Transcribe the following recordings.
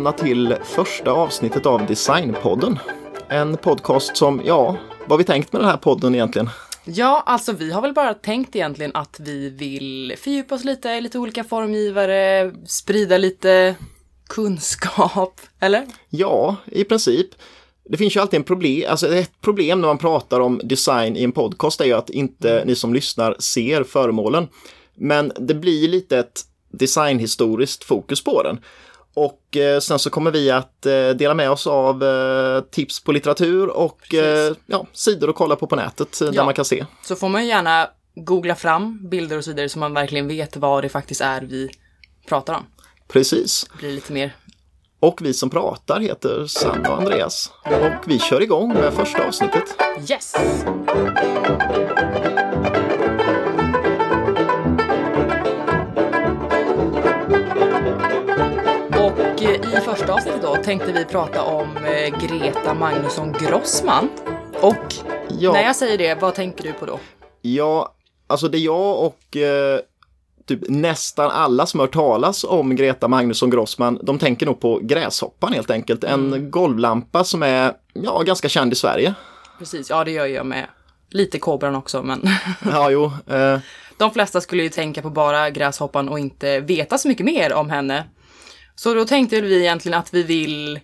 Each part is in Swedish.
välkomna till första avsnittet av Designpodden. En podcast som, ja, vad har vi tänkt med den här podden egentligen? Ja, alltså vi har väl bara tänkt egentligen att vi vill fördjupa oss lite lite olika formgivare, sprida lite kunskap, eller? Ja, i princip. Det finns ju alltid en problem, alltså ett problem när man pratar om design i en podcast är ju att inte ni som lyssnar ser föremålen. Men det blir lite ett designhistoriskt fokus på den. Och eh, sen så kommer vi att eh, dela med oss av eh, tips på litteratur och eh, ja, sidor att kolla på på nätet där Ja. man kan se. Så får man gärna googla fram bilder och så vidare så man verkligen vet vad det faktiskt är vi pratar om. Precis. Det blir lite mer Och vi som pratar heter Sanna och Andreas. Och vi kör igång med första avsnittet. yes! Och eh, i första avsnittet då tänkte vi prata om eh, Greta Magnusson Grossman. Och Ja, när jag säger det, vad tänker du på då? ja alltså det jag och eh, typ nästan alla som hört talas om Greta Magnusson Grossman, de tänker nog på Gräshoppan helt enkelt. En golvlampa som är ja, ganska känd i Sverige. Precis, ja det gör jag med. Lite Kobran också, men Ja, jo. Eh, de flesta skulle ju tänka på bara Gräshoppan och inte veta så mycket mer om henne. Så då tänkte vi egentligen att vi vill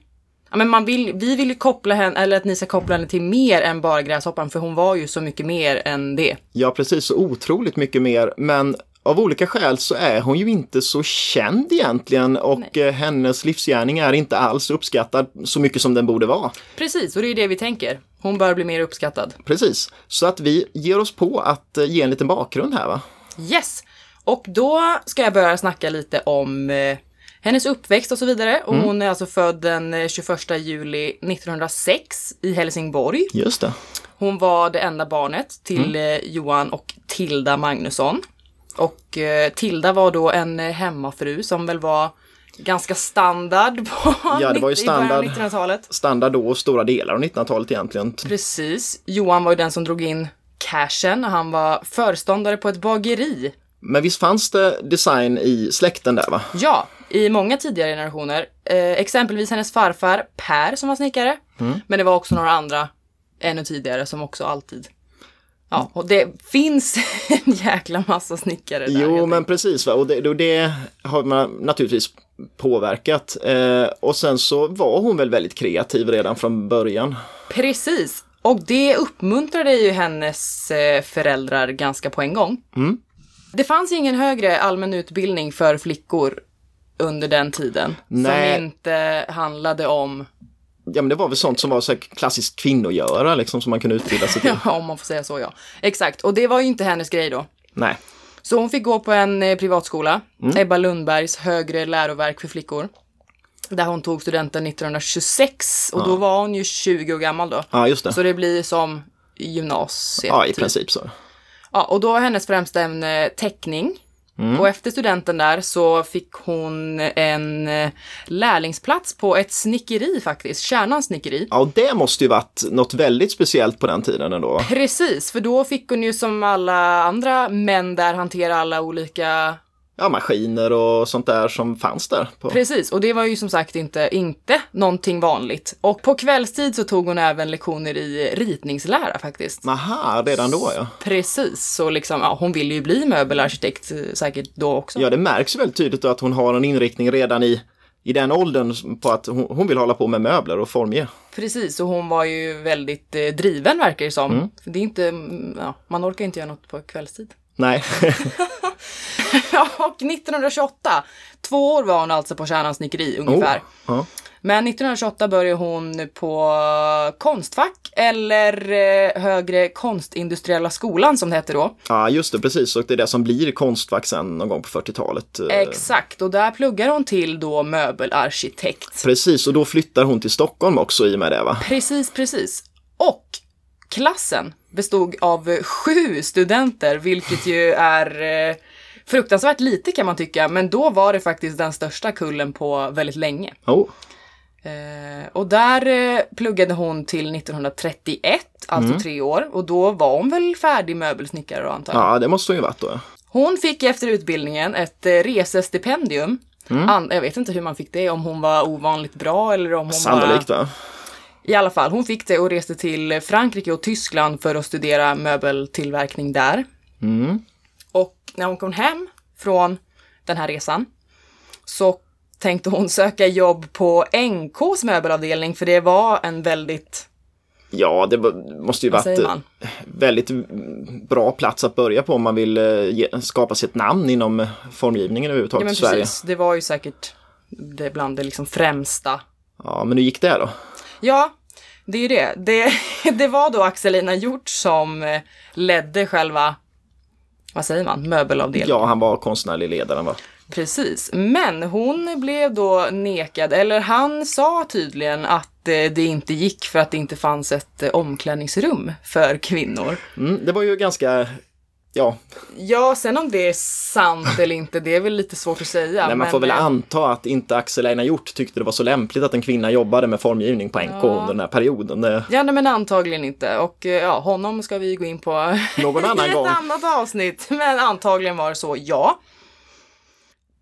Ja, men man vill, vi vill ju koppla henne, eller att ni ska koppla henne till mer än bara Gräshoppan, för hon var ju så mycket mer än det. ja, precis. Så otroligt mycket mer. Men av olika skäl så är hon ju inte så känd egentligen och eh, hennes livsgärning är inte alls uppskattad så mycket som den borde vara. Precis, och det är det vi tänker. Hon bör bli mer uppskattad. Precis. Så att vi ger oss på att eh, ge en liten bakgrund här va? Yes! Och då ska jag börja snacka lite om eh, hennes uppväxt och så vidare. Och hon är alltså född den eh, 21 juli 1906 i Helsingborg. Just det. Hon var det enda barnet till eh, Johan och Tilda Magnusson. Och eh, Tilda var då en eh, hemmafru som väl var ganska standard på Ja, det var ju 90 i början av standard. 1900-talet. Standard då och stora delar av 1900-talet egentligen. Precis. Johan var ju den som drog in cashen och han var föreståndare på ett bageri. Men visst fanns det design i släkten där va? Ja, i många tidigare generationer. Eh, exempelvis hennes farfar Per som var snickare. Men det var också några andra ännu tidigare som också alltid. Ja, och det finns en jäkla massa snickare där. Jo, men precis. Va? Och det, det har man naturligtvis påverkat. Eh, och sen så var hon väl väldigt kreativ redan från början. Precis. Och det uppmuntrade ju hennes eh, föräldrar ganska på en gång. Mm. Det fanns ingen högre allmän utbildning för flickor under den tiden. Nej. Som inte handlade om, Ja, men det var väl sånt som var så klassiskt kvinnogöra liksom som man kunde utbilda sig till. ja, om man får säga så ja. Exakt, och det var ju inte hennes grej då. Nej. Så hon fick gå på en eh, privatskola, Mm. Ebba Lundbergs högre läroverk för flickor. Där hon tog studenten 1926 och då var hon ju 20 år gammal då. Ja, just det. Så det blir som gymnasiet. Ja, i typ. princip så. Ja, och då var hennes främsta ämne teckning. Mm. Och efter studenten där så fick hon en eh, lärlingsplats på ett snickeri faktiskt, Kärnans snickeri. Ja, och det måste ju varit något väldigt speciellt på den tiden ändå. Precis, för då fick hon ju som alla andra män där hantera alla olika Ja, maskiner och sånt där som fanns där. På... Precis, och det var ju som sagt inte, inte någonting vanligt. Och på kvällstid så tog hon även lektioner i ritningslära faktiskt. Aha, redan då ja. Precis, så liksom, ja, hon ville ju bli möbelarkitekt eh, säkert då också. Ja, det märks ju väldigt tydligt att hon har en inriktning redan i, i den åldern på att hon, hon vill hålla på med möbler och formge. Precis, och hon var ju väldigt eh, driven verkar det som. Mm. Det är inte, mm, ja, man orkar inte göra något på kvällstid. Nej, och 1928, två år var hon alltså på Kärnans snickeri ungefär. Oh, ja. Men 1928 började hon på Konstfack eller eh, Högre Konstindustriella skolan som det hette då. ja, just det, precis. Och det är det som blir Konstfack sen någon gång på 40-talet. Eh, Exakt, och där pluggar hon till då möbelarkitekt. Precis, och då flyttar hon till Stockholm också i och med det va? Precis, precis. Klassen bestod av sju studenter, vilket ju är eh, fruktansvärt lite kan man tycka, men då var det faktiskt den största kullen på väldigt länge. Oh, Eh, och där eh, pluggade hon till 1931, alltså tre år, och då var hon väl färdig möbelsnickare då antar jag. ja, det måste hon ju varit då. Hon fick efter utbildningen ett eh, resestipendium An- jag vet inte hur man fick det, om hon var ovanligt bra eller om hon Sannolikt bara... va? I alla fall, hon fick det och reste till Frankrike och Tyskland för att studera möbeltillverkning där. Mm. Och när hon kom hem från den här resan så tänkte hon söka jobb på NKs möbelavdelning för det var en väldigt, Ja, det måste ju varit eh, väldigt bra plats att börja på om man vill eh, skapa sig ett namn inom eh, formgivningen Ja överhuvudtaget men i Sverige. precis, det var ju säkert det bland det liksom främsta. Ja, men hur gick det då? Ja, det är ju det. Det, det var då Axelina Hjort som eh, ledde själva, vad säger man, möbelavdelningen. Ja, han var konstnärlig ledaren va? Precis, men hon blev då nekad, eller han sa tydligen att eh, det inte gick för att det inte fanns ett eh, omklädningsrum för kvinnor. Mm, det var ju ganska, ja, Ja, sen om det är sant eller inte, det är väl lite svårt att säga. nej, man men, får väl eh, anta att inte Axel Einar Hjort tyckte det var så lämpligt att en kvinna jobbade med formgivning på NK under den här perioden. Det, Ja, nej, men antagligen inte. Och eh, ja, honom ska vi gå in på Någon annan i gång. ett annat avsnitt. Men antagligen var det så, ja.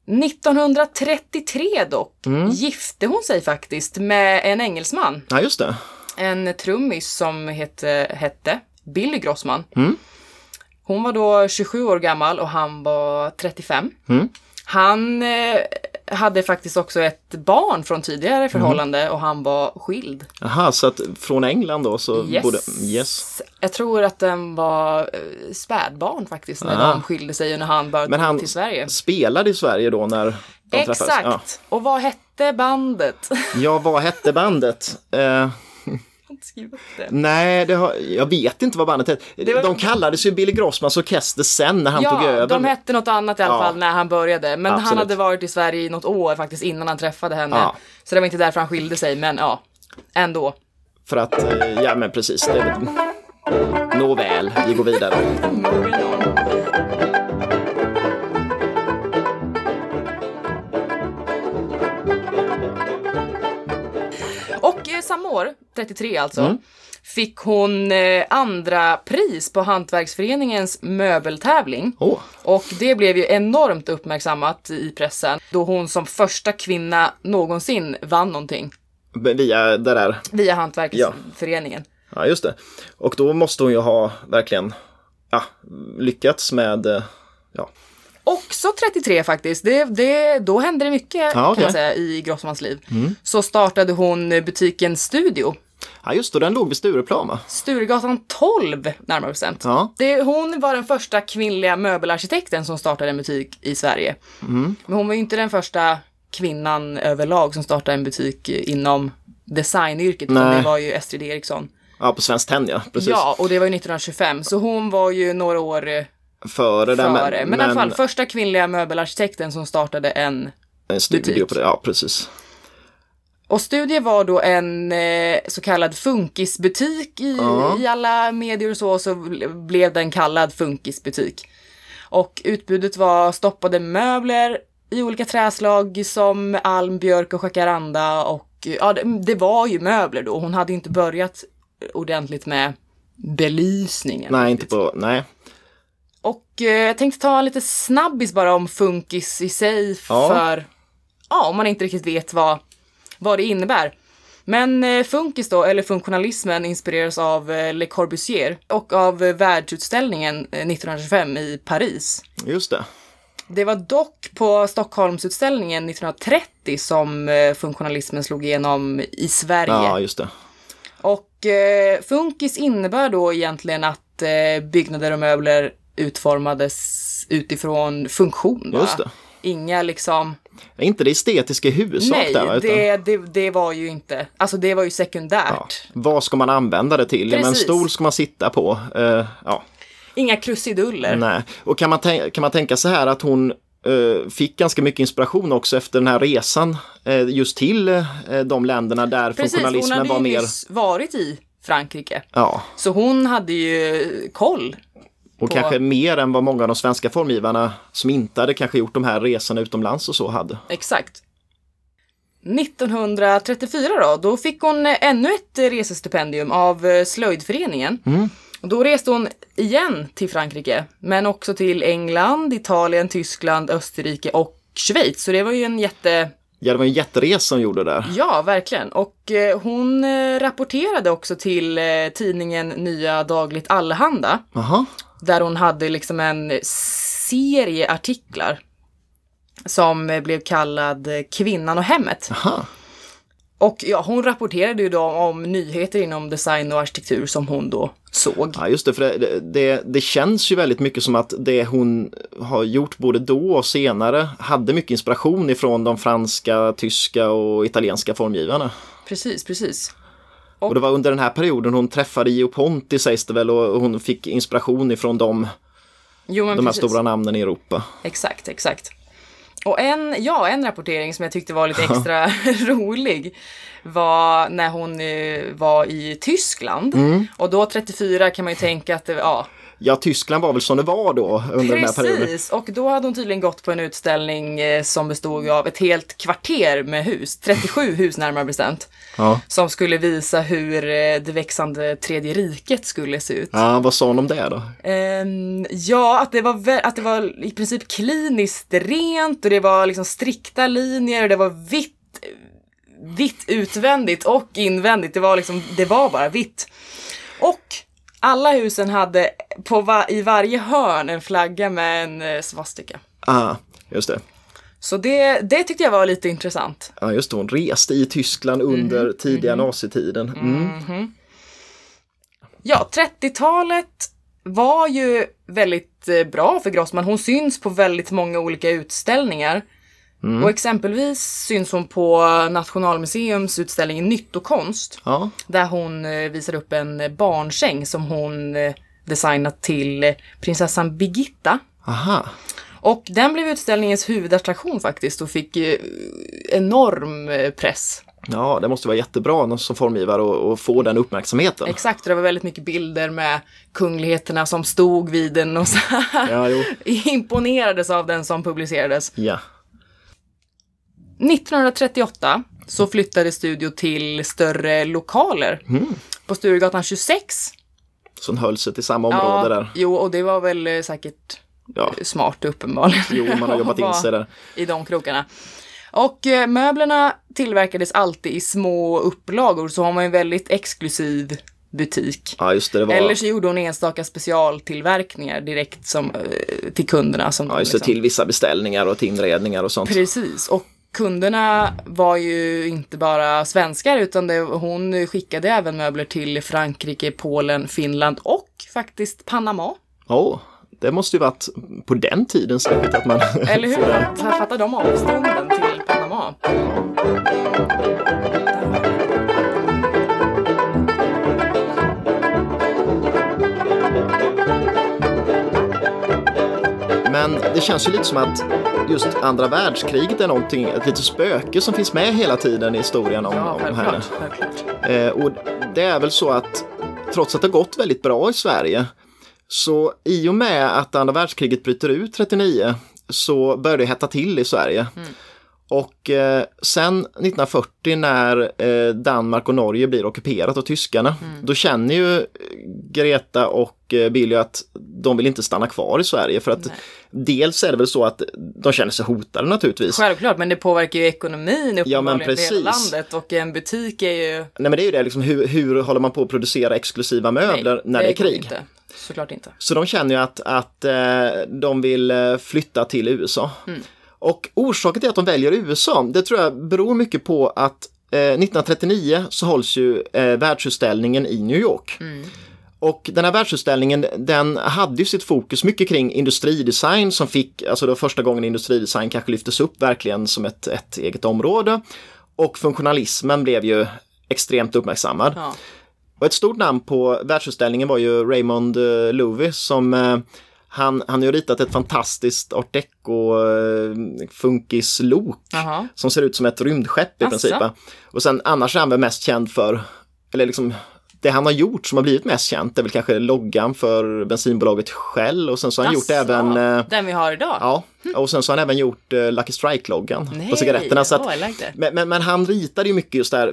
1933 dock Mm. gifte hon sig faktiskt med en engelsman. ja, just det. En trummis som hette, hette Billy Grossman. Mm. Hon var då 27 år gammal och han var 35. Mm. Han eh, hade faktiskt också ett barn från tidigare förhållande Mm. och han var skild. Jaha, så att från England då så Yes. borde, yes. Jag tror att den var eh, spädbarn faktiskt när Ah. de skilde sig och när han började Men han till Sverige. spelade i Sverige då när de Exakt! träffades? Och vad hette bandet? Ja. ja, vad hette bandet? Eh, Skriv upp det. nej, det har, jag vet inte vad bandet hette. var- De kallades ju Billy Grossmans orkester sen när han tog Ja, över. de hette något annat i alla Ja. fall när han började. Men han Absolut. hade varit i Sverige i något år faktiskt innan han träffade henne. Ja. Så det var inte därför han skilde sig, men ja, ändå. För att, eh, ja men precis. Det, nåväl, vi går vidare. Samma år, 33 alltså, Mm. fick hon eh, andra pris på Hantverksföreningens möbeltävling. Åh, Och det blev ju enormt uppmärksammat i pressen då hon som första kvinna någonsin vann någonting via det där. via Hantverksföreningen. Ja, just det. Och då måste hon ju ha verkligen ja, lyckats med, eh, ja, Också 33 faktiskt. Det, det, då hände det mycket Ja, kan okej. jag säga i Grossmans liv. Så startade hon butiken Studio. ja just det, den låg vid Stureplan va? Sturegatan 12 närmare bestämt. Ja, Det, hon var den första kvinnliga möbelarkitekten som startade en butik i Sverige. Mm. Men hon var ju inte den första kvinnan överlag som startade en butik inom designyrket. utan. Det var ju Estrid Eriksson. ja på Svenskt Tenn ja, precis. Ja, och det var ju 1925. Så hon var ju några år eh, Före där, före. Men, i alla fall första kvinnliga möbelarkitekten som startade en en studio butik. på det, ja precis. Och Studie var då en eh, så kallad funkisbutik i, Ja. i alla medier och så, så blev den kallad funkisbutik. Och utbudet var stoppade möbler i olika träslag som alm, björk och jacaranda och ja, det, det var ju möbler då. Hon hade inte börjat ordentligt med belysningen. Nej, inte på, nej. Och eh, jag tänkte ta en lite snabbis bara om funkis i sig Ja. för, ja, om man inte riktigt vet vad, vad det innebär. Men eh, funkis då, eller funktionalismen, inspireras av eh, Le Corbusier och av världsutställningen eh, 1925 i Paris. Just det. Det var dock på Stockholmsutställningen 1930 som funktionalismen slog igenom i Sverige. Ja, just det. Och funkis innebär då egentligen att byggnader och möbler utformades utifrån funktion. va? Just det. Inga liksom, Inte det estetiska i huvudsak nej, där? Utan, det, det, det var ju inte, alltså det var ju ja. sekundärt. Vad ska man använda det till? Ja, men en Precis. stol ska man sitta på. Eh, ja, Inga krusiduller. nej. Och kan man, kan man tänka så här att hon eh, fick ganska mycket inspiration också efter den här resan eh, just till de länderna där Precis, hon funktionalismen hade var ju mer... nyss varit i Frankrike. Ja, Så hon hade ju koll. Och på- kanske mer än vad många av de svenska formgivarna som inte hade kanske gjort de här resorna utomlands och så hade. Exakt. 1934 då, då fick hon ännu ett resestipendium av eh, Slöjdföreningen. Och då reste hon igen till Frankrike, men också till England, Italien, Tyskland, Österrike och Schweiz. Så det var ju en jätte... Ja, det var en jätteresa hon gjorde där. Ja, verkligen. Och eh, hon eh, rapporterade också till eh, tidningen Nya Dagligt Allehanda. Jaha. Där hon hade liksom en serie artiklar. Som eh, blev kallad eh, Kvinnan och hemmet. Aha. Och ja, hon rapporterade ju då om nyheter inom design och arkitektur som hon då såg. Ja, just det, för det, det, det känns ju väldigt mycket som att det hon har gjort både då och senare hade mycket inspiration ifrån de franska, tyska och italienska formgivarna. Precis, precis. Och det var under den här perioden hon träffade Gio Ponti sägs det väl och hon fick inspiration ifrån dem, Jo, de här precis. stora namnen i Europa. Exakt, exakt. Och en, ja, en rapportering som jag tyckte var lite extra rolig var när hon eh, var i Tyskland. Mm. Och då 34 kan man ju tänka att det, ja, Ja, Tyskland var väl som det var då under den här perioden. Precis, och då hade hon tydligen gått på en utställning eh, som bestod av ett helt kvarter med hus, 37 hus närmare bestämt, Ja. som skulle visa hur eh, det växande tredje riket skulle se ut. ja, vad sa hon om det då? Ehm, ja, att det, var att det var i princip kliniskt rent och det var liksom strikta linjer och det var vitt, vitt utvändigt och invändigt. Det var liksom, det var bara vitt. Och alla husen hade på va- i varje hörn en flagga med en eh, svastika. Ah, just det. Så det, det tyckte jag var lite intressant. Ja, just det. Hon reste i Tyskland under tidiga nazitiden. Mm. Ja, 30-talet var ju väldigt eh, bra för Grossman. Hon syns på väldigt många olika utställningar. Och exempelvis syns hon på Nationalmuseums utställning Nyttokonst. Ja, Där hon eh, visar upp en barnsäng som hon eh, designat till eh, prinsessan Birgitta. aha. Och den blev utställningens huvudattraktion faktiskt och fick enorm press. Ja, det måste vara jättebra som formgivare och, och få den uppmärksamheten. Exakt, det var väldigt mycket bilder med kungligheterna som stod vid den och så. Ja, imponerades av den som publicerades. Ja. 1938 så flyttade Studio till större lokaler på Sturegatan 26. Som höll sig till samma område där. Jo, och det var väl eh, säkert Ja. smart uppenbarligen. Jo, man har jobbat in sig där. I de krokarna. Och eh, möblerna tillverkades alltid i små upplagor, så har man en väldigt exklusiv butik. Ja, just det. det var... Eller så gjorde hon enstaka specialtillverkningar direkt som, eh, till kunderna. Som Ja, just det. liksom- Till vissa beställningar och till inredningar och sånt. Precis, och kunderna var ju inte bara svenskar utan det, hon skickade även möbler till Frankrike, Polen, Finland och faktiskt Panama. Åh, det måste ju varit på den tiden säkert att man... Eller hur? får det. Fatt- Fatta de avstånden till Panama. Men det känns ju lite som att just andra världskriget är någonting, ett litet spöke som finns med hela tiden i historien om, Ja, om henne. Eh, och det är väl så att trots att det gått väldigt bra i Sverige så i och med att andra världskriget bryter ut 39 så börjar det hetta till i Sverige. Och eh, sen 1940 när eh, Danmark och Norge blir ockuperat av tyskarna, då känner ju Greta och Billy att de vill inte stanna kvar i Sverige för att Nej. dels är det väl så att de känner sig hotade naturligtvis. Självklart, men det påverkar ju ekonomin Ja, men för hela landet och en butik är ju... Nej men det är ju det, liksom, hur, hur håller man på att producera exklusiva möbler när det är krig? Inte. Såklart inte. Så de känner ju att, att eh, de vill eh, flytta till USA. Och orsaken till att de väljer USA, det tror jag beror mycket på att eh, 1939 så hålls ju eh, världsutställningen i New York. Och den här världsutställningen den hade ju sitt fokus mycket kring industridesign som fick, alltså det var första gången industridesign kanske lyftes upp verkligen som ett, ett eget område. Och funktionalismen blev ju extremt uppmärksammad. Ja. Och ett stort namn på världsutställningen var ju Raymond eh, Loewy som eh, han, han har ju ritat ett fantastiskt art deco eh, funkislok som ser ut som ett rymdskepp i Asså? princip. Och sen annars är han väl mest känd för, eller liksom det han har gjort som har blivit mest känt är väl kanske loggan för bensinbolaget Shell och sen så har han gjort Asså, även eh, Den vi har idag? Ja, och sen så har han även gjort eh, Lucky Strike-loggan på cigaretterna. Så att, oh, like men, men, men han ritade ju mycket just där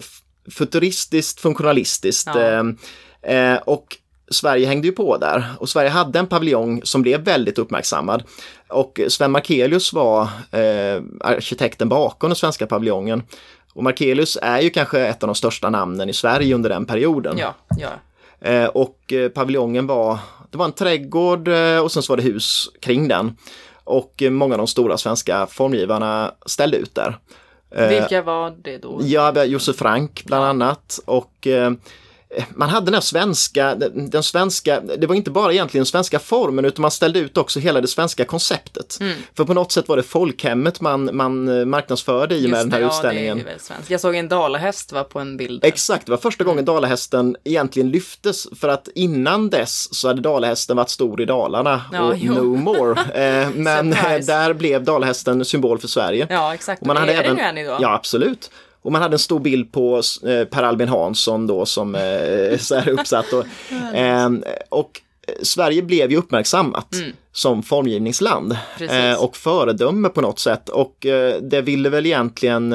futuristiskt, funktionalistiskt. Ja. Eh, eh, och Sverige hängde ju på där och Sverige hade en paviljong som blev väldigt uppmärksammad. Och Sven Markelius var eh, arkitekten bakom den svenska paviljongen. Och Markelius är ju kanske ett av de största namnen i Sverige under den perioden. Ja, ja. Eh, och eh, paviljongen var, det var en trädgård eh, och sen så var det hus kring den. Och många av de stora svenska formgivarna ställde ut där. Vilka var det då? Ja, Josef Frank bland annat och man hade den här svenska, den, den svenska, det var inte bara egentligen den svenska formen utan man ställde ut också hela det svenska konceptet. Mm. För på något sätt var det folkhemmet man, man eh, marknadsförde i och med Just den här det, utställningen. Ja, det svenskt. Jag såg en dalahäst var på en bild. där. Exakt, det var första gången dalahästen egentligen lyftes för att innan dess så hade dalahästen varit stor i Dalarna Ja, och jo. no more. Eh, men eh, där blev dalahästen symbol för Sverige. Ja, exakt. Och man hade är även, det nu än idag? Ja, absolut. Och man hade en stor bild på eh, Per Albin Hansson då som eh, så här uppsatt. Och, eh, och eh, Sverige blev ju uppmärksammat som formgivningsland Mm. Precis. och föredöme på något sätt. Och det ville väl egentligen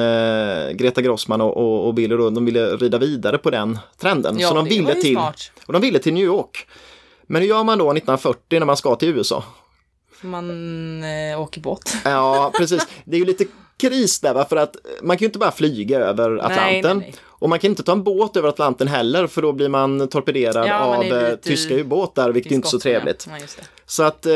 Greta Grossman och, och, och Billy de ville rida vidare på den trenden. Ja, Så de ville, till, smart. och de ville till New York. Men hur gör man då 1940 när man ska till USA? Man eh, åker båt. Ja, precis. Det är ju lite kris där, va? för att man kan ju inte bara flyga över Atlanten. nej, nej. Och man kan inte ta en båt över Atlanten heller, för då blir man torpederad Ja, man av är eh, tyska ubåtar, vilket i inte är så trevligt. Ja. Så att eh,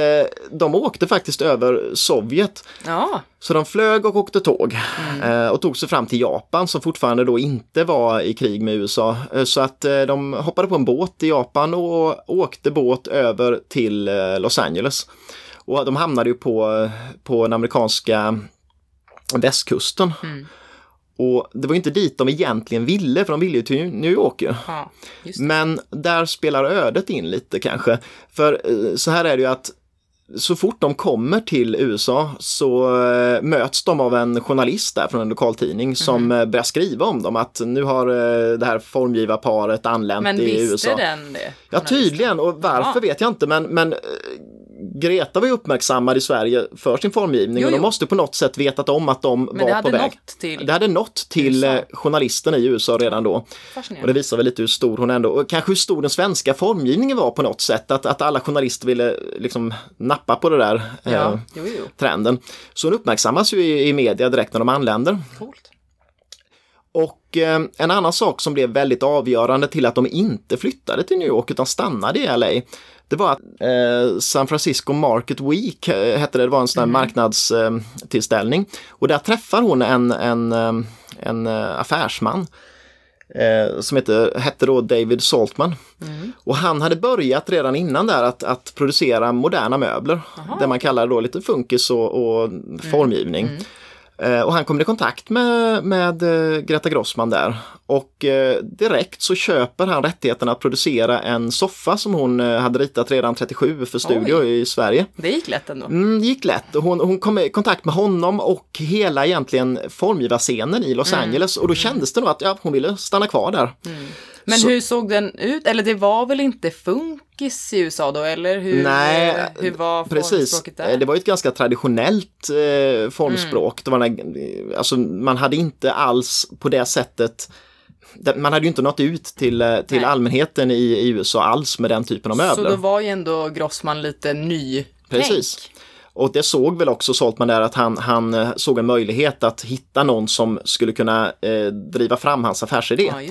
de åkte faktiskt över Sovjet. ja, Så de flög och åkte tåg Mm. eh, och tog sig fram till Japan som fortfarande då inte var i krig med USA. Eh, Så att eh, de hoppade på en båt i Japan och åkte båt över till eh, Los Angeles. Och de hamnade ju på, på den amerikanska västkusten. Mm. Och det var ju inte dit de egentligen ville, för de ville ju till New York ju. ja. Men där spelar ödet in lite kanske. För eh, så här är det ju att så fort de kommer till USA så eh, möts de av en journalist där från en lokaltidning som Mhm. eh, börjar skriva om dem att nu har det här formgivarparet anlänt Men i visste USA. den det? Ja tydligen och varför Ja. vet jag inte men, men Greta var ju uppmärksammad i Sverige för sin formgivning Jo, och de jo. måste på något sätt vetat om att de Men var på väg. till Det hade nått till USA. eh, journalisten i USA redan då. Och det visar väl lite hur stor hon ändå, och kanske hur stor den svenska formgivningen var på något sätt. Att, att alla journalister ville liksom nappa på det där eh, Ja, jo, jo. trenden. Så hon uppmärksammas ju i, i media direkt när de anländer. Coolt. Och eh, en annan sak som blev väldigt avgörande till att de inte flyttade till New York utan stannade i LA. Det var att eh, San Francisco Market Week eh, hette det, det var en sån här marknadstillställning. Och där träffar hon en, en, eh, en eh, affärsman eh, som heter, hette då David Saltman. Och han hade börjat redan innan där att, att producera moderna möbler. Det man kallar då lite funkis och, och formgivning. Eh, Och han kommer i kontakt med, med eh, Greta Grossman där och eh, direkt så köper han rättigheten att producera en soffa som hon eh, hade ritat redan 37 för studio i Sverige. Det gick lätt ändå. Mm, det gick lätt hon, hon kom i kontakt med honom och hela egentligen formgivarscenen i Los Angeles och då kändes det nog att ja, hon ville stanna kvar där. Men Så- hur såg den ut? Eller det var väl inte funkis i USA då? Eller hur, Nej, hur var formspråket där? Eh, det var ju ett ganska traditionellt eh, formspråk. Det var den här, alltså, man hade inte alls på det sättet man hade ju inte nått ut till, eh, till Nej. allmänheten i, i USA alls med den typen av Så möbler. då var ju ändå Grossman lite ny. Precis. Och det såg väl också Saltman där att han, han eh, såg en möjlighet att hitta någon som skulle kunna eh, driva fram hans affärsidé. Ja. Eh,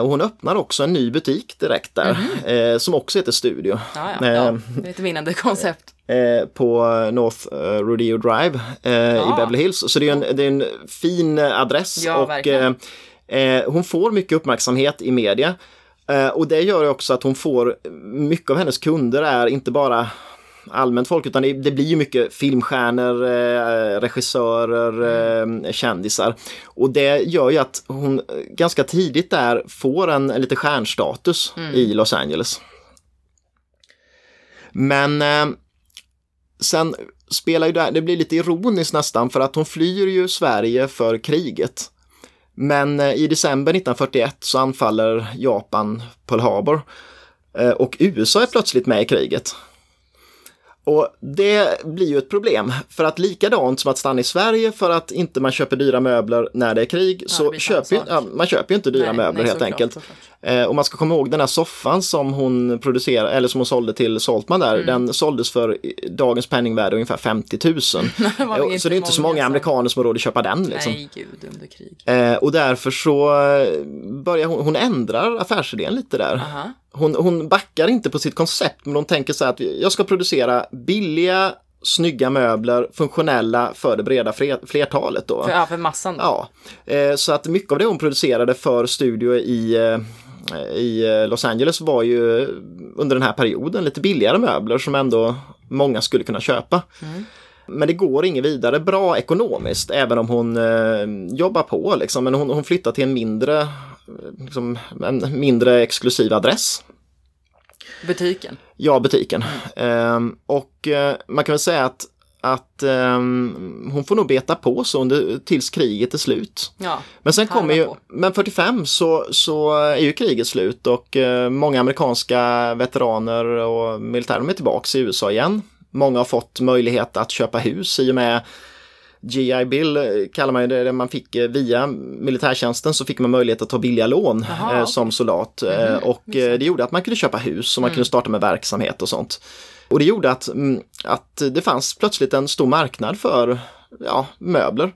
och hon öppnar också en ny butik direkt där eh, som också heter Studio. Ja, ja, Eh, ja. Det är ett vinnande koncept. eh, på North eh, Rodeo Drive eh, i Ja. Beverly Hills. Så det är en, det är en fin eh, adress Ja, och verkligen. eh, eh, hon får mycket uppmärksamhet i media. Eh, och det gör också att hon får, mycket av hennes kunder är inte bara allmänt folk utan det, det blir ju mycket filmstjärnor, eh, regissörer, eh, kändisar. Och det gör ju att hon eh, ganska tidigt där får en, en lite stjärnstatus i Los Angeles. Men eh, sen spelar ju det, det blir lite ironiskt nästan för att hon flyr ju Sverige för kriget. Men eh, i december 1941 så anfaller Japan Pearl Harbor eh, och USA är plötsligt med i kriget. Och det blir ju ett problem, för att likadant som att stanna i Sverige för att inte man köper dyra möbler när det är krig, det så köper ju, ja, man köper ju inte dyra Nej, möbler nej, helt enkelt. Eh, och man ska komma ihåg den här soffan som hon producerade, eller som hon sålde till Saltman där, Mm. den såldes för dagens penningvärde ungefär 50 000. Det var Eh, så det är inte så många amerikaner som har råd att köpa den. Liksom. Nej, gud, under krig. Eh, och därför så eh, börjar hon, hon ändrar affärsidén lite där. Aha. Hon, hon backar inte på sitt koncept, men hon tänker så här att jag ska producera billiga, snygga möbler, funktionella för det breda fler- flertalet. Då. För, ja, för massan. då. Ja, eh, så att mycket av det hon producerade för studio i, eh, i eh, Los Angeles var ju under den här perioden lite billigare möbler som ändå många skulle kunna köpa. Men det går inget vidare bra ekonomiskt, även om hon eh, jobbar på. Liksom. Men hon, hon flyttar till en mindre, liksom, en mindre exklusiv adress. Butiken. Ja, butiken. Ehm, och eh, man kan väl säga att, att ehm, hon får nog beta på så under, tills kriget är slut. Ja. Men sen kommer ju, på. men 45 så, så är ju kriget slut och eh, många amerikanska veteraner och militärer är tillbaks i USA igen. Många har fått möjlighet att köpa hus i och med GI Bill eh, kallar man det, man fick eh, via militärtjänsten så fick man möjlighet att ta billiga lån eh. Mhm, som soldat eh, och det gjorde att man kunde köpa hus och man Mm. kunde starta med verksamhet och sånt. Och det gjorde att, mm, att det fanns plötsligt en stor marknad för ja, möbler.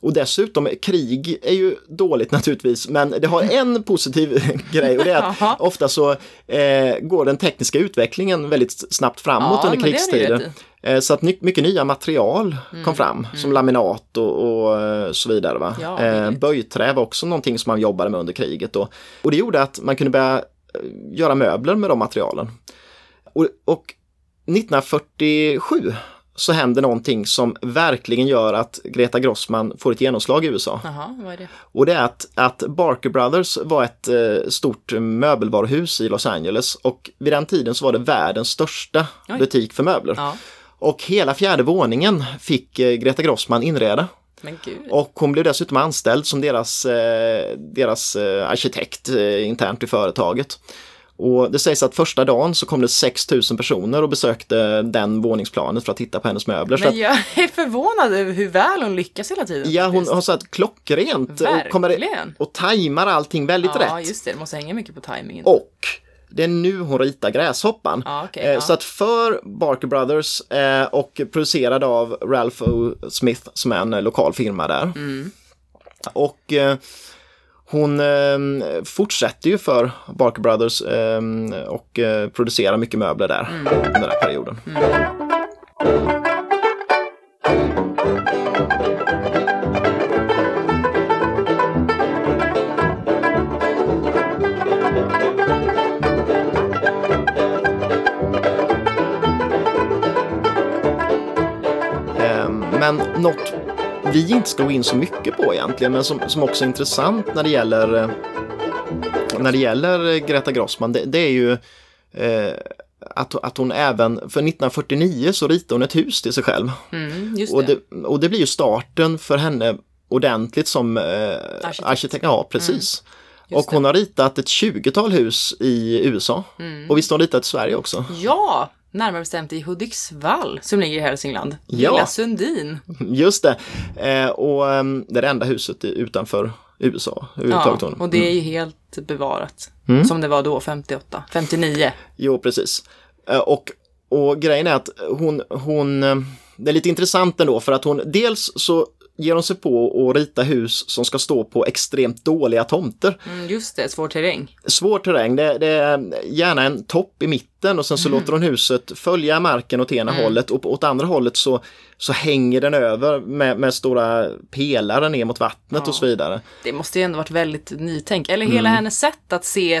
Och dessutom, krig är ju dåligt naturligtvis, men det har en positiv grej och det är att ofta så eh, går den tekniska utvecklingen väldigt snabbt framåt Ja, under krigstider. Eh, så att mycket nya material kom fram, som laminat och, och eh, så vidare. Va? Ja, eh, böjträ var också någonting som man jobbade med under kriget. Då. Och det gjorde att man kunde börja eh, göra möbler med de materialen. Och, och 1947 så händer någonting som verkligen gör att Greta Grossman får ett genomslag i USA. Jaha, vad är det? Och det är att, att Barker Brothers var ett eh, stort möbelvaruhus i Los Angeles och vid den tiden så var det världens största Oj. butik för möbler. Ja, Och hela fjärde våningen fick eh, Greta Grossman inreda. Och hon blev dessutom anställd som deras, eh, deras eh, arkitekt eh, internt i företaget. Och det sägs att första dagen så kom det 6000 personer och besökte den våningsplanet för att titta på hennes möbler. Men jag är förvånad över hur väl hon lyckas hela tiden. ja, hon har satt klockrent och, kommer, och tajmar allting väldigt Ja, rätt. just det. Det måste hänga mycket på tajmingen. Och det är nu hon ritar gräshoppan. Ja, okej, Eh, ja. Så att för Barker Brothers eh, och producerad av Ralph O. Smith som är en lokal firma där. Mm. Och eh, hon eh, fortsätter ju för Barker Brothers eh, och eh, producerar mycket möbler där Mm. under den här perioden. Eh, Men något vi inte ska gå in så mycket på egentligen, men som, som också är intressant när det gäller eh, när det gäller Greta Grossman, det, det är ju eh, att, att hon även, för 1949 så ritade hon ett hus till sig själv. Mm, just Och det. det, och det blir ju starten för henne ordentligt som eh, Arkitekt. arkitekt. Ja, precis. Mm, Just och hon har ritat ett 20-tal hus i USA. Mm. Och visst har hon ritat i Sverige också? Ja, närmare bestämt i Hudiksvall som ligger i Hälsingland. Ja. Lilla Sundin. Just det. Eh, och ehm, det är det enda huset utanför USA. Ja, och det är ju helt bevarat. Mm. Som det var då, 58. 59. Jo, precis. Eh, Och, och grejen är att hon, hon, eh, det är lite intressant ändå för att hon, dels så ger hon sig på att rita hus som ska stå på extremt dåliga tomter. Mm, just det, svår terräng. Svår terräng, det, det är gärna en topp i mitten och sen så låter hon huset följa marken åt ena hållet och åt andra hållet så, så hänger den över med, med stora pelare ner mot vattnet och så vidare. Det måste ju ändå varit väldigt nytänk. Eller Mm. hela hennes sätt att se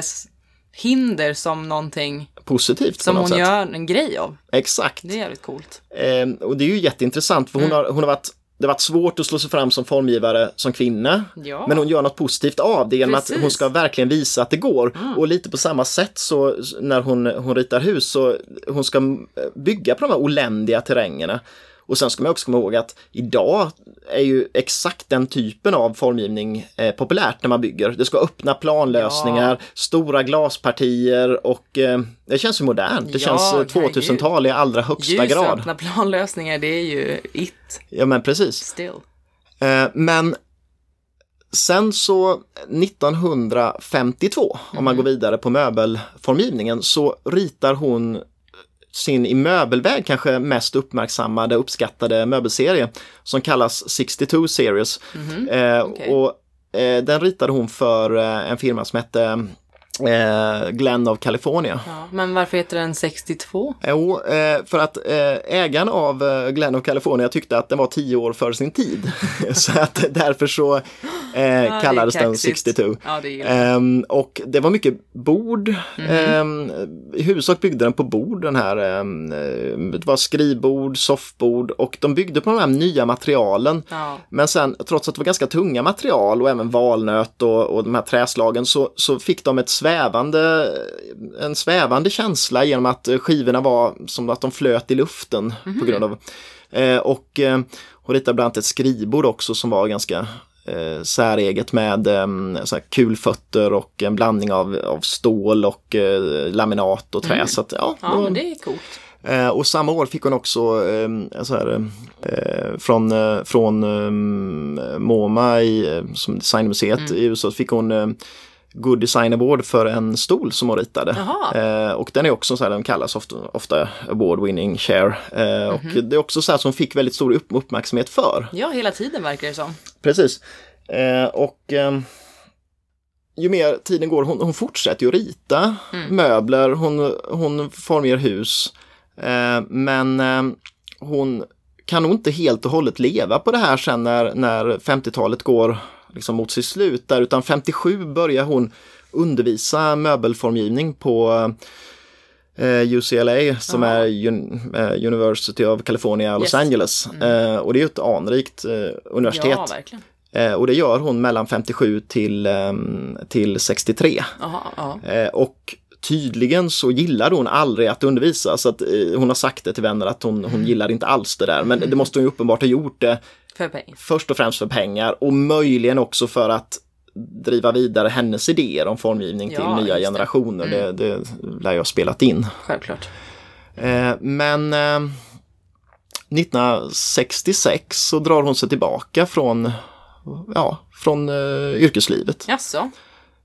hinder som någonting Positivt som hon sätt. gör en grej av. Exakt. Det är jävligt coolt. Eh, och det är ju jätteintressant för hon, har, hon har varit det varit svårt att slå sig fram som formgivare som kvinna. Ja. Men hon gör något positivt av det genom att Precis. hon ska verkligen visa att det går. Och lite på samma sätt så när hon, hon ritar hus så hon ska bygga på de här oländiga terrängerna. Och sen ska man också komma ihåg att idag är ju exakt den typen av formgivning eh, populärt när man bygger. Det ska vara öppna planlösningar, Ja. stora glaspartier och eh, det känns ju modernt. Det Ja, känns eh, herregud. 2000-tal i allra högsta grad. Ljusöppna planlösningar, det är ju it Ja men precis. still. Eh, men sen så 1952, om man går vidare på möbelformgivningen, så ritar hon sin i möbelväg kanske mest uppmärksammade, uppskattade möbelserie som kallas 62 Series. Eh, okej. Och eh, den ritade hon för eh, en firma som hette eh, Glen of California. Ja, men varför heter den 62? Jo, eh, för att eh, ägaren av eh, Glen of California tyckte att den var tio år för sin tid. så att därför så eh, är kallades den kaxigt. 62. Ja, det. Ehm, och det var mycket bord. Ehm, I huvudsak byggde den på bord den här. ehm, eh, det var skrivbord, soffbord och de byggde på de här nya materialen. Ja. Men sen trots att det var ganska tunga material och även valnöt och, och de här träslagen så, så fick de ett svävande, en svävande känsla genom att eh, skivorna var som att de flöt i luften på grund av eh, och eh, hon ritade bland annat ett skrivbord också som var ganska eh, säreget med eh, kulfötter och en blandning av, av stål och eh, laminat och trä. Så att, ja, ja, var- men det är coolt. Eh, och samma år fick hon också eh, så här, eh, från, från MoMA i, som designmuseet i USA, fick hon Good Design Award för en stol som hon ritade. Eh, och den är också så här, den kallas ofta, ofta Award Winning Share. Eh, Och det är också så här som fick väldigt stor upp, uppmärksamhet för. Ja, hela tiden verkar det som. Precis. Eh, och ehm, ju mer tiden går, hon, hon fortsätter ju att rita möbler, hon, hon formger hus. Eh, men eh, hon kan nog inte helt och hållet leva på det här sen när, när 50-talet går liksom mot sitt slut där, utan 57 börjar hon undervisa möbelformgivning på eh, UCLA som Ja. är eh, University of California, Los Yes. Angeles. Eh, och det är ett anrikt universitet. Ja, och det gör hon mellan 57 till, ehm, till 63. Jaha, ja. Eh, och tydligen så gillade hon aldrig att undervisa. Så att, hon har sagt det till vänner att hon, hon gillar inte alls det där. Men det måste hon ju uppenbart ha gjort det För pengar. först och främst för pengar och möjligen också för att driva vidare hennes idéer om formgivning Ja, till nya just det. generationer. Det, det lär jag ha spelat in. Självklart. Eh, men eh, 1966 så drar hon sig tillbaka från, ja, från eh, yrkeslivet. Jaså?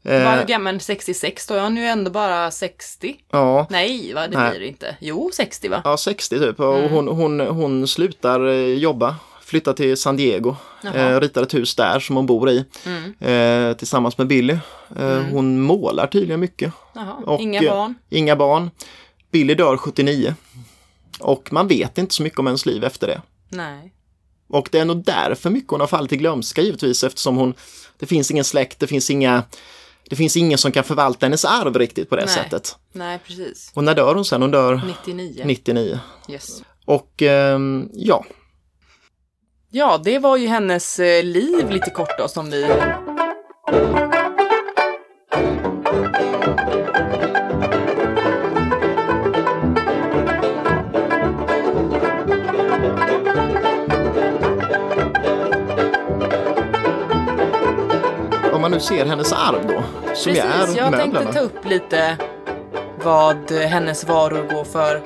Eh, Vad gammal? 66 då? Jag är nu ändå bara 60. ja, Nej, va? Det Nej. blir det inte. Jo, 60 va? ja, 60 typ. Och hon, hon, hon slutar eh, jobba, flyttar till San Diego, eh, ritar ett hus där som hon bor i eh, tillsammans med Billy. Eh, Hon målar tydligen mycket. Och, Inga eh, barn? Inga barn. Billy dör 79. Och man vet inte så mycket om hennes liv efter det. Nej. Och det är nog därför mycket hon har fallit i glömska givetvis eftersom hon, det finns ingen släkt, det finns inga, det finns ingen som kan förvalta hennes arv riktigt på det Nej. sättet. Nej, precis. Och när dör hon sen? Hon dör 99. 99. Yes. Och ehm, ja, Ja, det var ju hennes eh, liv lite kort då som vi... om man nu ser hennes arv då, som Precis, är jag möblerna. tänkte ta upp lite vad hennes varor går för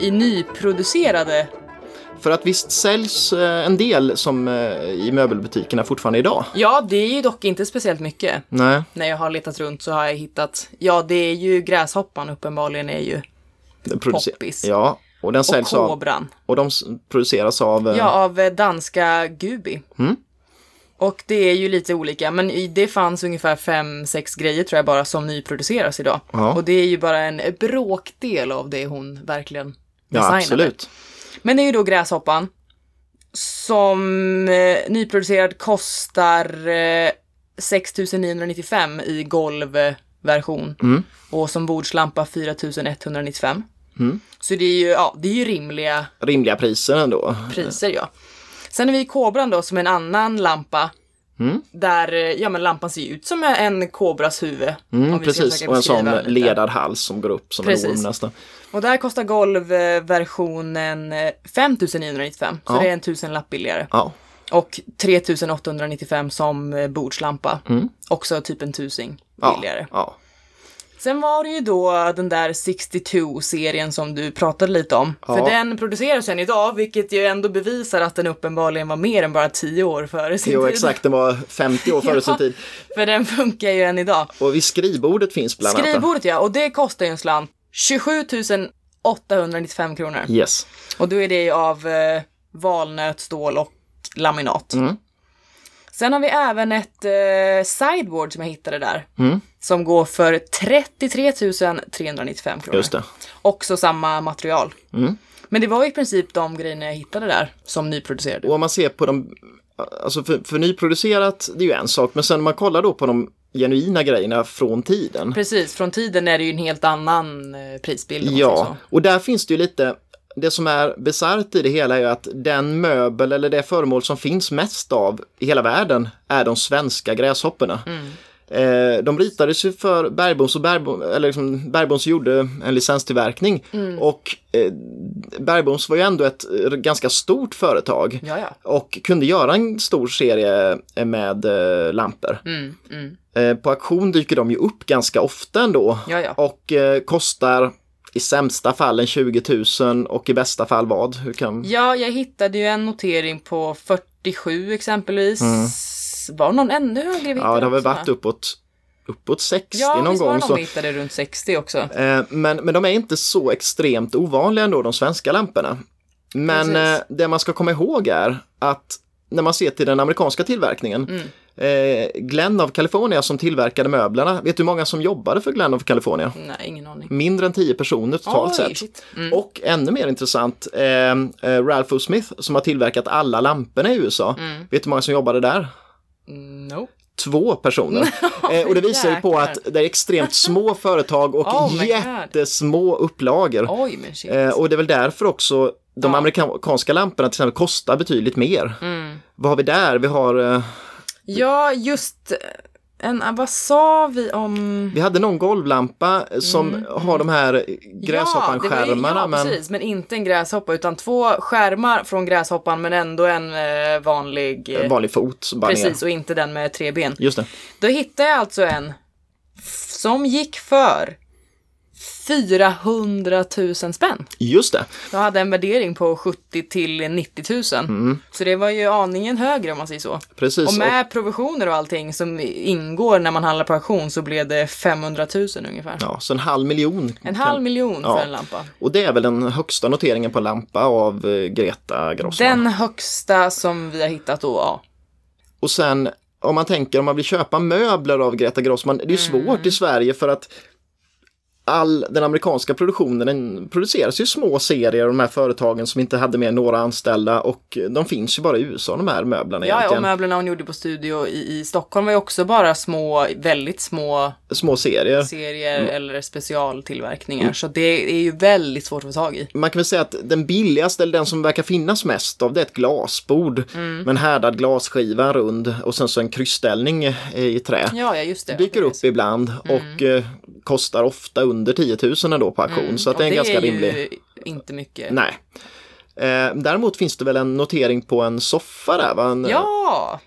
i nyproducerade. För att visst säljs eh, en del som eh, i möbelbutikerna fortfarande idag. Ja, det är ju dock inte speciellt mycket. Nej, När jag har letat runt så har jag hittat, ja det är ju gräshoppan uppenbarligen är ju, producer- Poppis. Ja, och den och säljs av, kobran. och de produceras av, eh, Ja, av danska Gubi. Mm. Och det är ju lite olika, men det fanns ungefär fem, sex grejer tror jag bara som nyproduceras idag. Ja. Och det är ju bara en bråkdel av det hon verkligen ja designade. absolut. Men det är ju då gräshoppan. Som eh, nyproducerad kostar eh, 6995 i golvversion. Mm. Och som bordslampa 4195. Så det är ju, ja, det är ju rimliga Rimliga priser ändå. priser ja. Sen har vi kobran då som en annan lampa. Mm. Där, eh, ja men lampan ser ut som en kobras huvud. Mm, precis, och en sån ledad hals som går upp som Precis. en orm nästan. Och där kostar golvversionen eh, 5995. Så Ja. det är en tusenlapp billigare. Ja. Och 3895 som eh, bordslampa. Också typ en tusing Mm. Billigare. ja. Sen var det ju då den där 62-serien som du pratade lite om. Ja. För den produceras än idag, vilket ju ändå bevisar att den uppenbarligen var mer än bara 10 år före sin Jo, tid. exakt. Den var 50 år före Ja. sin tid. För den funkar ju än idag. Och vid skrivbordet finns bland annat. Skrivbordet ja, och det kostar ju en slant. 27 895 kronor. Yes. Och då är det av eh, valnöt, stål och laminat. Mm. Sen har vi även ett eh, sideboard som jag hittade där. Mm. Som går för 33 395 kronor. Just det. Också samma material. Mm. Men det var i princip de grejerna jag hittade där som nyproducerade. Och om man ser på de, alltså för, för nyproducerat, det är ju en sak, men sen om man kollar då på de genuina grejerna från tiden. Precis, från tiden är det ju en helt annan eh, prisbild. Ja, och där finns det ju lite, det som är bisarrt i det hela är att den möbel eller det föremål som finns mest av i hela världen är de svenska gräshopporna. Eh, de ritades ju för Bergbons och Bergbom, eller liksom, Bergbons gjorde en licenstillverkning och eh, Bergbons var ju ändå ett ganska stort företag Ja, ja. och kunde göra en stor serie med eh, lampor. Mm, mm. Eh, på auktion dyker de ju upp ganska ofta ändå Ja, ja. och kostar i sämsta fall en 20 000 och i bästa fall vad? Hur kan... Ja, jag hittade ju en notering på 47 exempelvis. Var någon ännu högre? Mm. Ja, det har väl varit va? uppåt, uppåt 60 Ja, någon visst var gång. det någon Så. vi hittade runt 60 också. Eh, men, men de är inte så extremt ovanliga ändå, de svenska lamporna. Men eh, det man ska komma ihåg är att när man ser till den amerikanska tillverkningen, Mm. Eh, Glenn of California som tillverkade möblerna, vet du hur många som jobbade för Glenn of California? Nej, ingen aning. Mindre än 10 personer totalt Oj, sett. Mm. Och ännu mer intressant, eh, eh, Ralph O. Smith som har tillverkat alla lamporna i USA. Mm. Vet du hur många som jobbade där? Nope. Två personer. eh, och det visar ju på att det är extremt små företag och Oh jättesmå upplagor. Oj. Eh, och det är väl därför också de Ja. amerikanska lamporna till exempel kostar betydligt mer. Mm. Vad har vi där? Vi har, eh, Ja, just en, vad sa vi om... vi hade någon golvlampa som har de här Mm. Ja, gräshoppan-skärmarna. Ja, men precis. Men inte en gräshoppa, utan två skärmar från gräshoppan, men ändå en eh, vanlig... eh, en vanlig fot. Bara ner. precis, och inte den med tre ben. Just det. Då hittade jag alltså en som gick för 400 000 spänn. Just det. Jag hade en värdering på 70 till 90 000. Mm. Så det var ju aningen högre om man säger så. Precis. Och med provisioner och allting som ingår när man handlar på auktion så blev det 500 000 ungefär. Ja, så en halv miljon. En halv miljon ja. för en lampa. Och det är väl den högsta noteringen på lampa av eh, Greta Grossman. Den högsta som vi har hittat då, ja. Och sen om man tänker om man vill köpa möbler av Greta Grossman, det är Mm. svårt i Sverige för att all den amerikanska produktionen den produceras ju små serier av de här företagen som inte hade med några anställda och de finns ju bara i USA de här möblerna Ja, och egentligen. möblerna hon gjorde på studio i, i Stockholm var ju också bara små, väldigt små Små serier. serier Mm. eller specialtillverkningar. Så det är ju väldigt svårt att få tag i. Man kan väl säga att den billigaste, eller den som verkar finnas mest av, det är ett glasbord Mm. med en härdad glasskiva rund och sen så en kryssställning i trä. Ja, ja just det. dyker upp ibland och eh, kostar ofta under 10 000 ändå på auktion. Så att det är en ganska är ju rimlig. inte mycket. Nej. Eh, däremot finns det väl en notering på en soffa där va? En, Ja,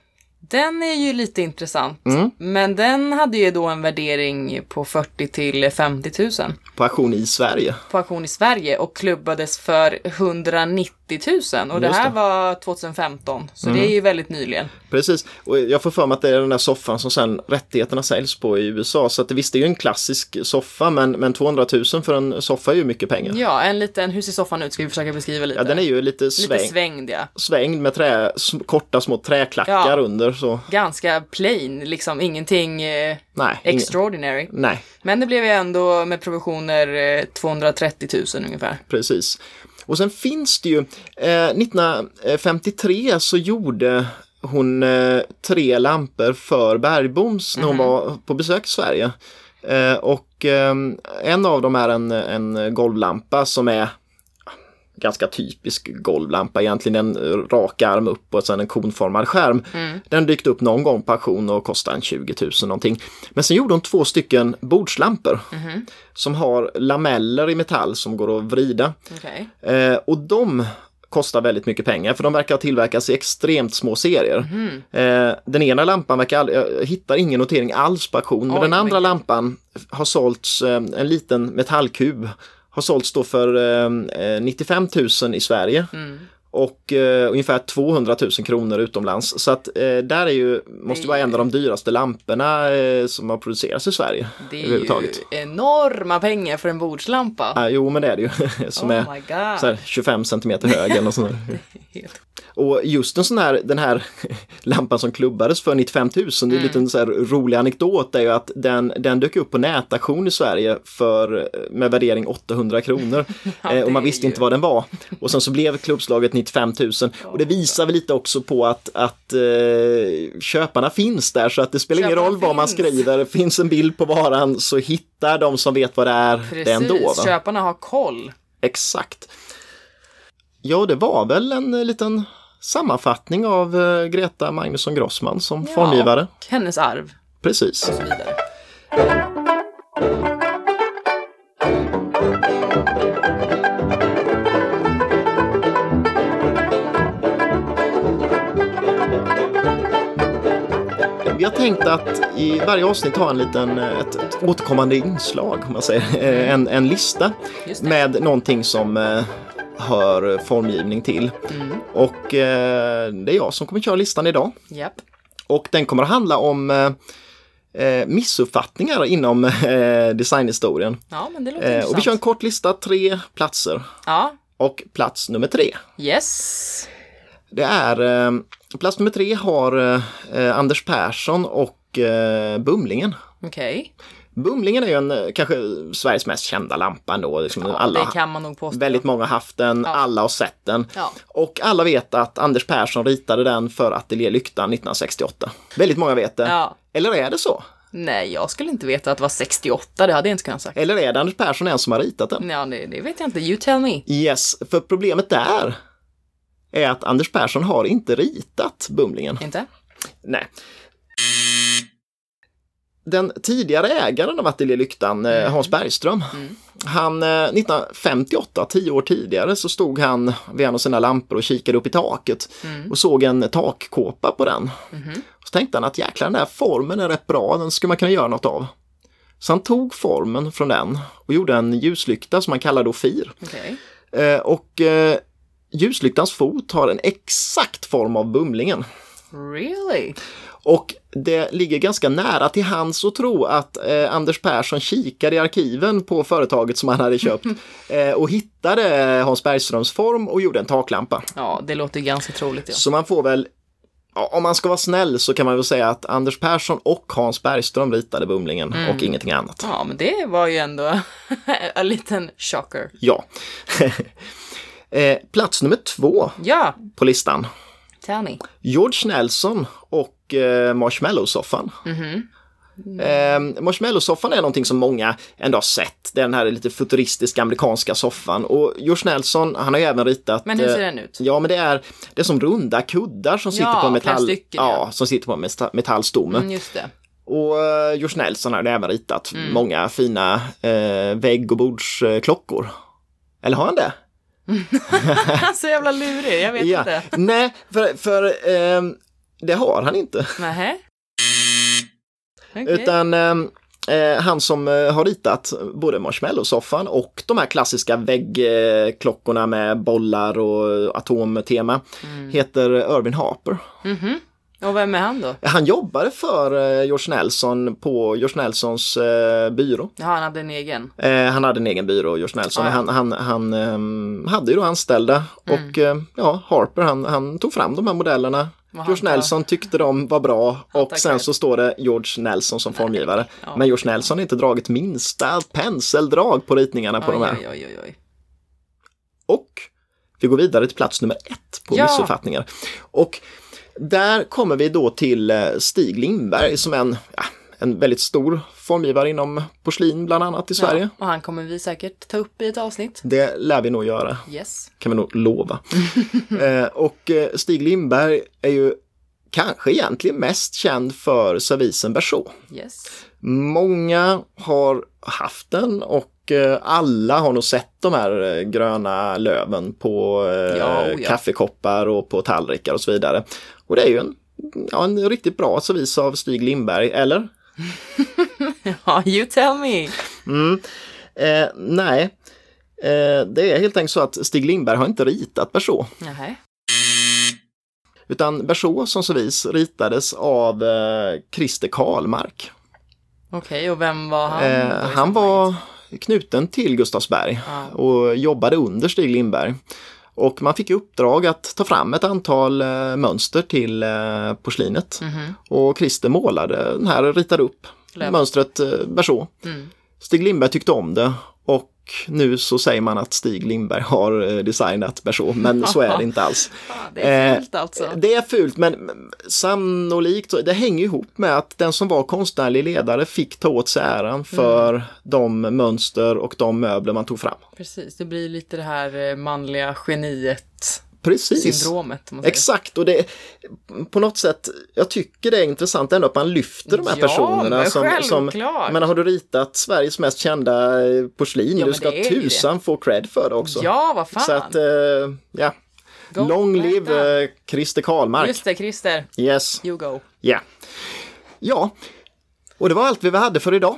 den är ju lite intressant. Mm. Men den hade ju då en värdering på 40 till 50 000 På auktion i Sverige. på auktion i Sverige och klubbades för 190 000 och det här det. Mm. var 2015 så det är ju väldigt nyligen. Precis. Och jag får för mig att det är den där soffan som sen rättigheterna säljs på i USA. Så att det visst det är ju en klassisk soffa men, men 200 000 för en soffa är ju mycket pengar. Ja, en liten, hur ser soffan ut? Ska vi försöka beskriva lite? Ja, den är ju lite, Lite sväng, svängd ja. svängd med trä, korta små träklackar Ja. under. Så Ganska plain, liksom ingenting eh, nej. ingen- extraordinary. nej, Men det blev ju ändå med provisioner eh, 230 000 ungefär. Precis. Och sen finns det ju, eh, 1953 så gjorde hon eh, tre lampor för Bergboms när hon var på besök i Sverige. Eh, och eh, en av dem är en, en golvlampa som är ganska typisk golvlampa egentligen. En rak arm upp och sen en konformad skärm. Den dykt upp någon gång på auktion och kostade en 20 000 någonting. Men sen gjorde hon två stycken bordslampor som har lameller i metall som går att vrida. Okej. Eh, och de kostar väldigt mycket pengar för de verkar tillverkas i extremt små serier. Eh, den ena lampan verkar aldrig, jag hittar ingen notering alls på auktion men den andra lampan har sålts, eh, en liten metallkub, har sålts då för eh, eh 95 000 i Sverige. Mm. Och eh, ungefär 200 000 kronor utomlands. Så att eh, där är ju, måste är vara en ju- av de dyraste lamporna eh, som har producerats i Sverige. Det är ju enorma pengar för en bordslampa. Ah, jo men det är det ju. som oh är my god. så här 25 centimeter hög eller sånt. Helt- Och just en sån här, den här lampan som klubbades för 95 000, det är Mm. en liten så här rolig anekdot, är ju att den, den dök upp på nätauktion i Sverige för, med värdering 800 kronor. Ja, eh, och man visste ju- inte vad den var. Och sen så blev klubbslaget 95 000. Och det visar väl lite också på att, att eh, köparna finns där, så att det spelar ingen Köparna roll vad man finns. skriver. Finns en bild på varan så hittar de som vet vad det är Precis, det ändå. Va? köparna har koll. Exakt. Ja, det var väl en eh, liten sammanfattning av eh, Greta Magnusson Grossman som Ja, formgivare. hennes arv Precis. Vi har tänkt att i varje avsnitt ha en liten, eh, ett, ett återkommande inslag, om man säger, Eh, en, en lista med någonting som eh, hör formgivning till. Mm. Och eh, det är jag som kommer köra listan idag. Japp. Och den kommer att handla om eh, missuppfattningar inom eh, designhistorien. Ja, men det låter Eh, och vi kör en kort lista, tre platser. Ja, Och plats nummer tre, yes. det är plats nummer tre har eh, Anders Persson och eh, Bumlingen. Okej. Bumlingen är ju en, eh, kanske Sveriges mest kända lampa ändå. Liksom Ja, alla, det kan man nog påstå. väldigt många har haft den, Ja. alla har sett den. Ja. Och alla vet att Anders Persson ritade den för Ateljé Lyktan 1968. Väldigt många vet det. Eller är det så? Nej, jag skulle inte veta att det var 68, det hade jag inte kunnat sagt. Eller är det Anders Persson en som har ritat den? Ja, det, det vet jag inte. You tell me. Yes, för problemet där är att Anders Persson har inte ritat Bumlingen. Inte? Nej. Den tidigare ägaren av Ateljé Lyktan, eh, Hans Bergström, han eh, 1958, tio år tidigare, så stod han vid en av sina lampor och kikade upp i taket och såg en takkåpa på den. Så tänkte han att jäklar den där formen är rätt bra, den skulle man kunna göra något av. Så han tog formen från den och gjorde en ljuslykta som han kallade Ofir. Okej. Eh, och eh, ljuslyktans fot har en exakt form av bumlingen. Really? Och det ligger ganska nära till hands att tro att eh, Anders Persson kikade i arkiven på företaget som han hade köpt eh, och hittade Hans Bergströms form och gjorde en taklampa. Ja, det låter ganska troligt. Ja. Så man får väl, ja, om man ska vara snäll så kan man väl säga att Anders Persson och Hans Bergström ritade Bumlingen och ingenting annat. ja, men det var ju ändå en liten chocker. Ja. eh, plats nummer två Ja, på listan. tell me. George Nelson och eh, Marshmallow-soffan. Eh, Marshmallow-soffan är någonting som många ändå har sett. Det är den här lite futuristiska amerikanska soffan. Och George Nelson, han har ju även ritat... Men hur ser eh, den ut? Ja, men det är, det är som runda kuddar som sitter Ja, på en metall... stycken, ja. ja. som sitter på en meta- metallstomme. Mm, just det. Och uh, George Nelson har även ritat Mm. många fina eh, vägg och bordsklockor. Eller har han det? Så jävla lurig, jag vet inte. Nej, för, för ehm, det har han inte. Nähä? Okej. Utan ehm, eh, han som eh, har ritat både Marshmallow-soffan och de här klassiska väggklockorna med bollar och atomtema Mm. heter Irvin Harper. Och vem är han då? Han jobbade för eh, George Nelson på George Nelsons eh, byrå. Ja, han hade en egen. Eh, han hade en egen byrå, George Nelson. Ah, ja. Han, han, han ehm, hade ju då anställda och eh, ja, Harper han, han tog fram de här modellerna. Och George tar- Nelson tyckte de var bra och sen så står det George Nelson som formgivare. ja. Men George Nelson har inte dragit minsta penseldrag på ritningarna på Oj, de här. oj, oj. Och vi går vidare till plats nummer ett på Ja. missuppfattningar. Och där kommer vi då till eh, Stig Lindberg som är en, ja, en väldigt stor formgivare inom porslin bland annat i Sverige. Ja, och han kommer vi säkert ta upp i ett avsnitt. Det lär vi nog göra. Yes. kan vi nog lova. eh, och eh, Stig Lindberg är ju kanske egentligen mest känd för servisen Berså. Yes. Många har haft den och Och eh, alla har nog sett de här eh, gröna löven på eh, Ja, oh ja. kaffekoppar och på tallrikar och så vidare. Och det är ju en, ja, en riktigt bra servis av Stig Lindberg, eller? Ja, you tell me. Eh, nej, eh, det är helt enkelt så att Stig Lindberg har inte ritat Berså. Utan Berså som servis ritades av eh, Christer Karlmark. Okej, och vem var han? Eh, han var knuten till Gustavsberg och jobbade under Stig Lindberg. Och man fick i uppdrag att ta fram ett antal eh, mönster till eh, porslinet. Mhm. Och Christer målade den här, ritade upp Löv. mönstret eh, Berså. Mm. Stig Lindberg tyckte om det nu så säger man att Stig Lindberg har eh, designat Berså, men så är det inte alls. Det är Eh, fult alltså. Det är fult men sannolikt, det hänger ihop med att den som var konstnärlig ledare fick ta åt sig äran för de mönster och de möbler man tog fram. Precis, det blir lite det här eh, manliga geniet Precis. syndromet. Exakt och det på något sätt, jag tycker det är intressant ändå att man lyfter de här Ja, personerna. men som, som, men har du ritat Sveriges mest kända eh, porslin, Ja, du ska det tusan få cred för det också. Ja, vad fan. Så att, eh, ja. Go, Long well live eh, Christer Karlmark. Just det, Christer. Yes, You go. ja. Ja, och det var allt vi hade för idag.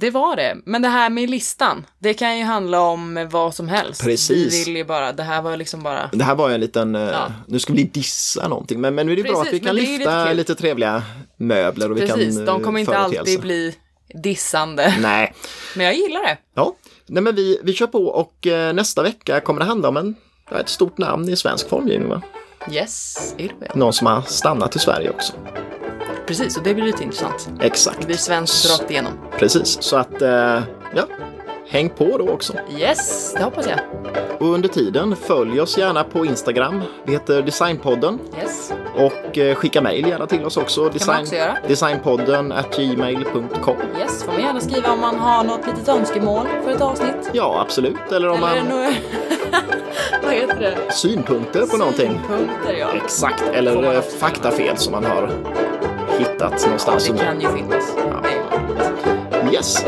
Det var det. Men det här med listan, det kan ju handla om vad som helst. Precis. Vi vill ju bara, det här var liksom bara... Det här var ju en liten, eh, Ja. nu ska vi dissa någonting, men, men nu är det bra att Precis, vi kan lyfta lite lite, trevliga möbler och vi Precis, kan de eh, kommer inte alltid bli dissande. Nej, Men jag gillar det. ja. Nej men vi, vi kör på och eh, nästa vecka kommer det handla om en, ett stort namn i svensk formgivning. Va? Yes, it will. Någon som har stannat i Sverige också. Precis, och det blir lite intressant. Exakt, Det blir svenskt rakt igenom. precis. Så att, eh, ja, häng på då också. Yes, det hoppas jag. Och under tiden, följ oss gärna på Instagram. Vi heter Designpodden. Yes. Och eh, skicka mejl gärna till oss också. man också göra. Designpodden at gmail.com. Yes, får man gärna skriva om man har något litet önskemål för ett avsnitt. Ja, absolut. Eller om Eller man. Vad heter det? synpunkter på någonting. Synpunkter, ja. Exakt. Eller eh, faktafel som man har hittat Ja, någonstans. det under. kan ju finnas. Ja. Det Yes.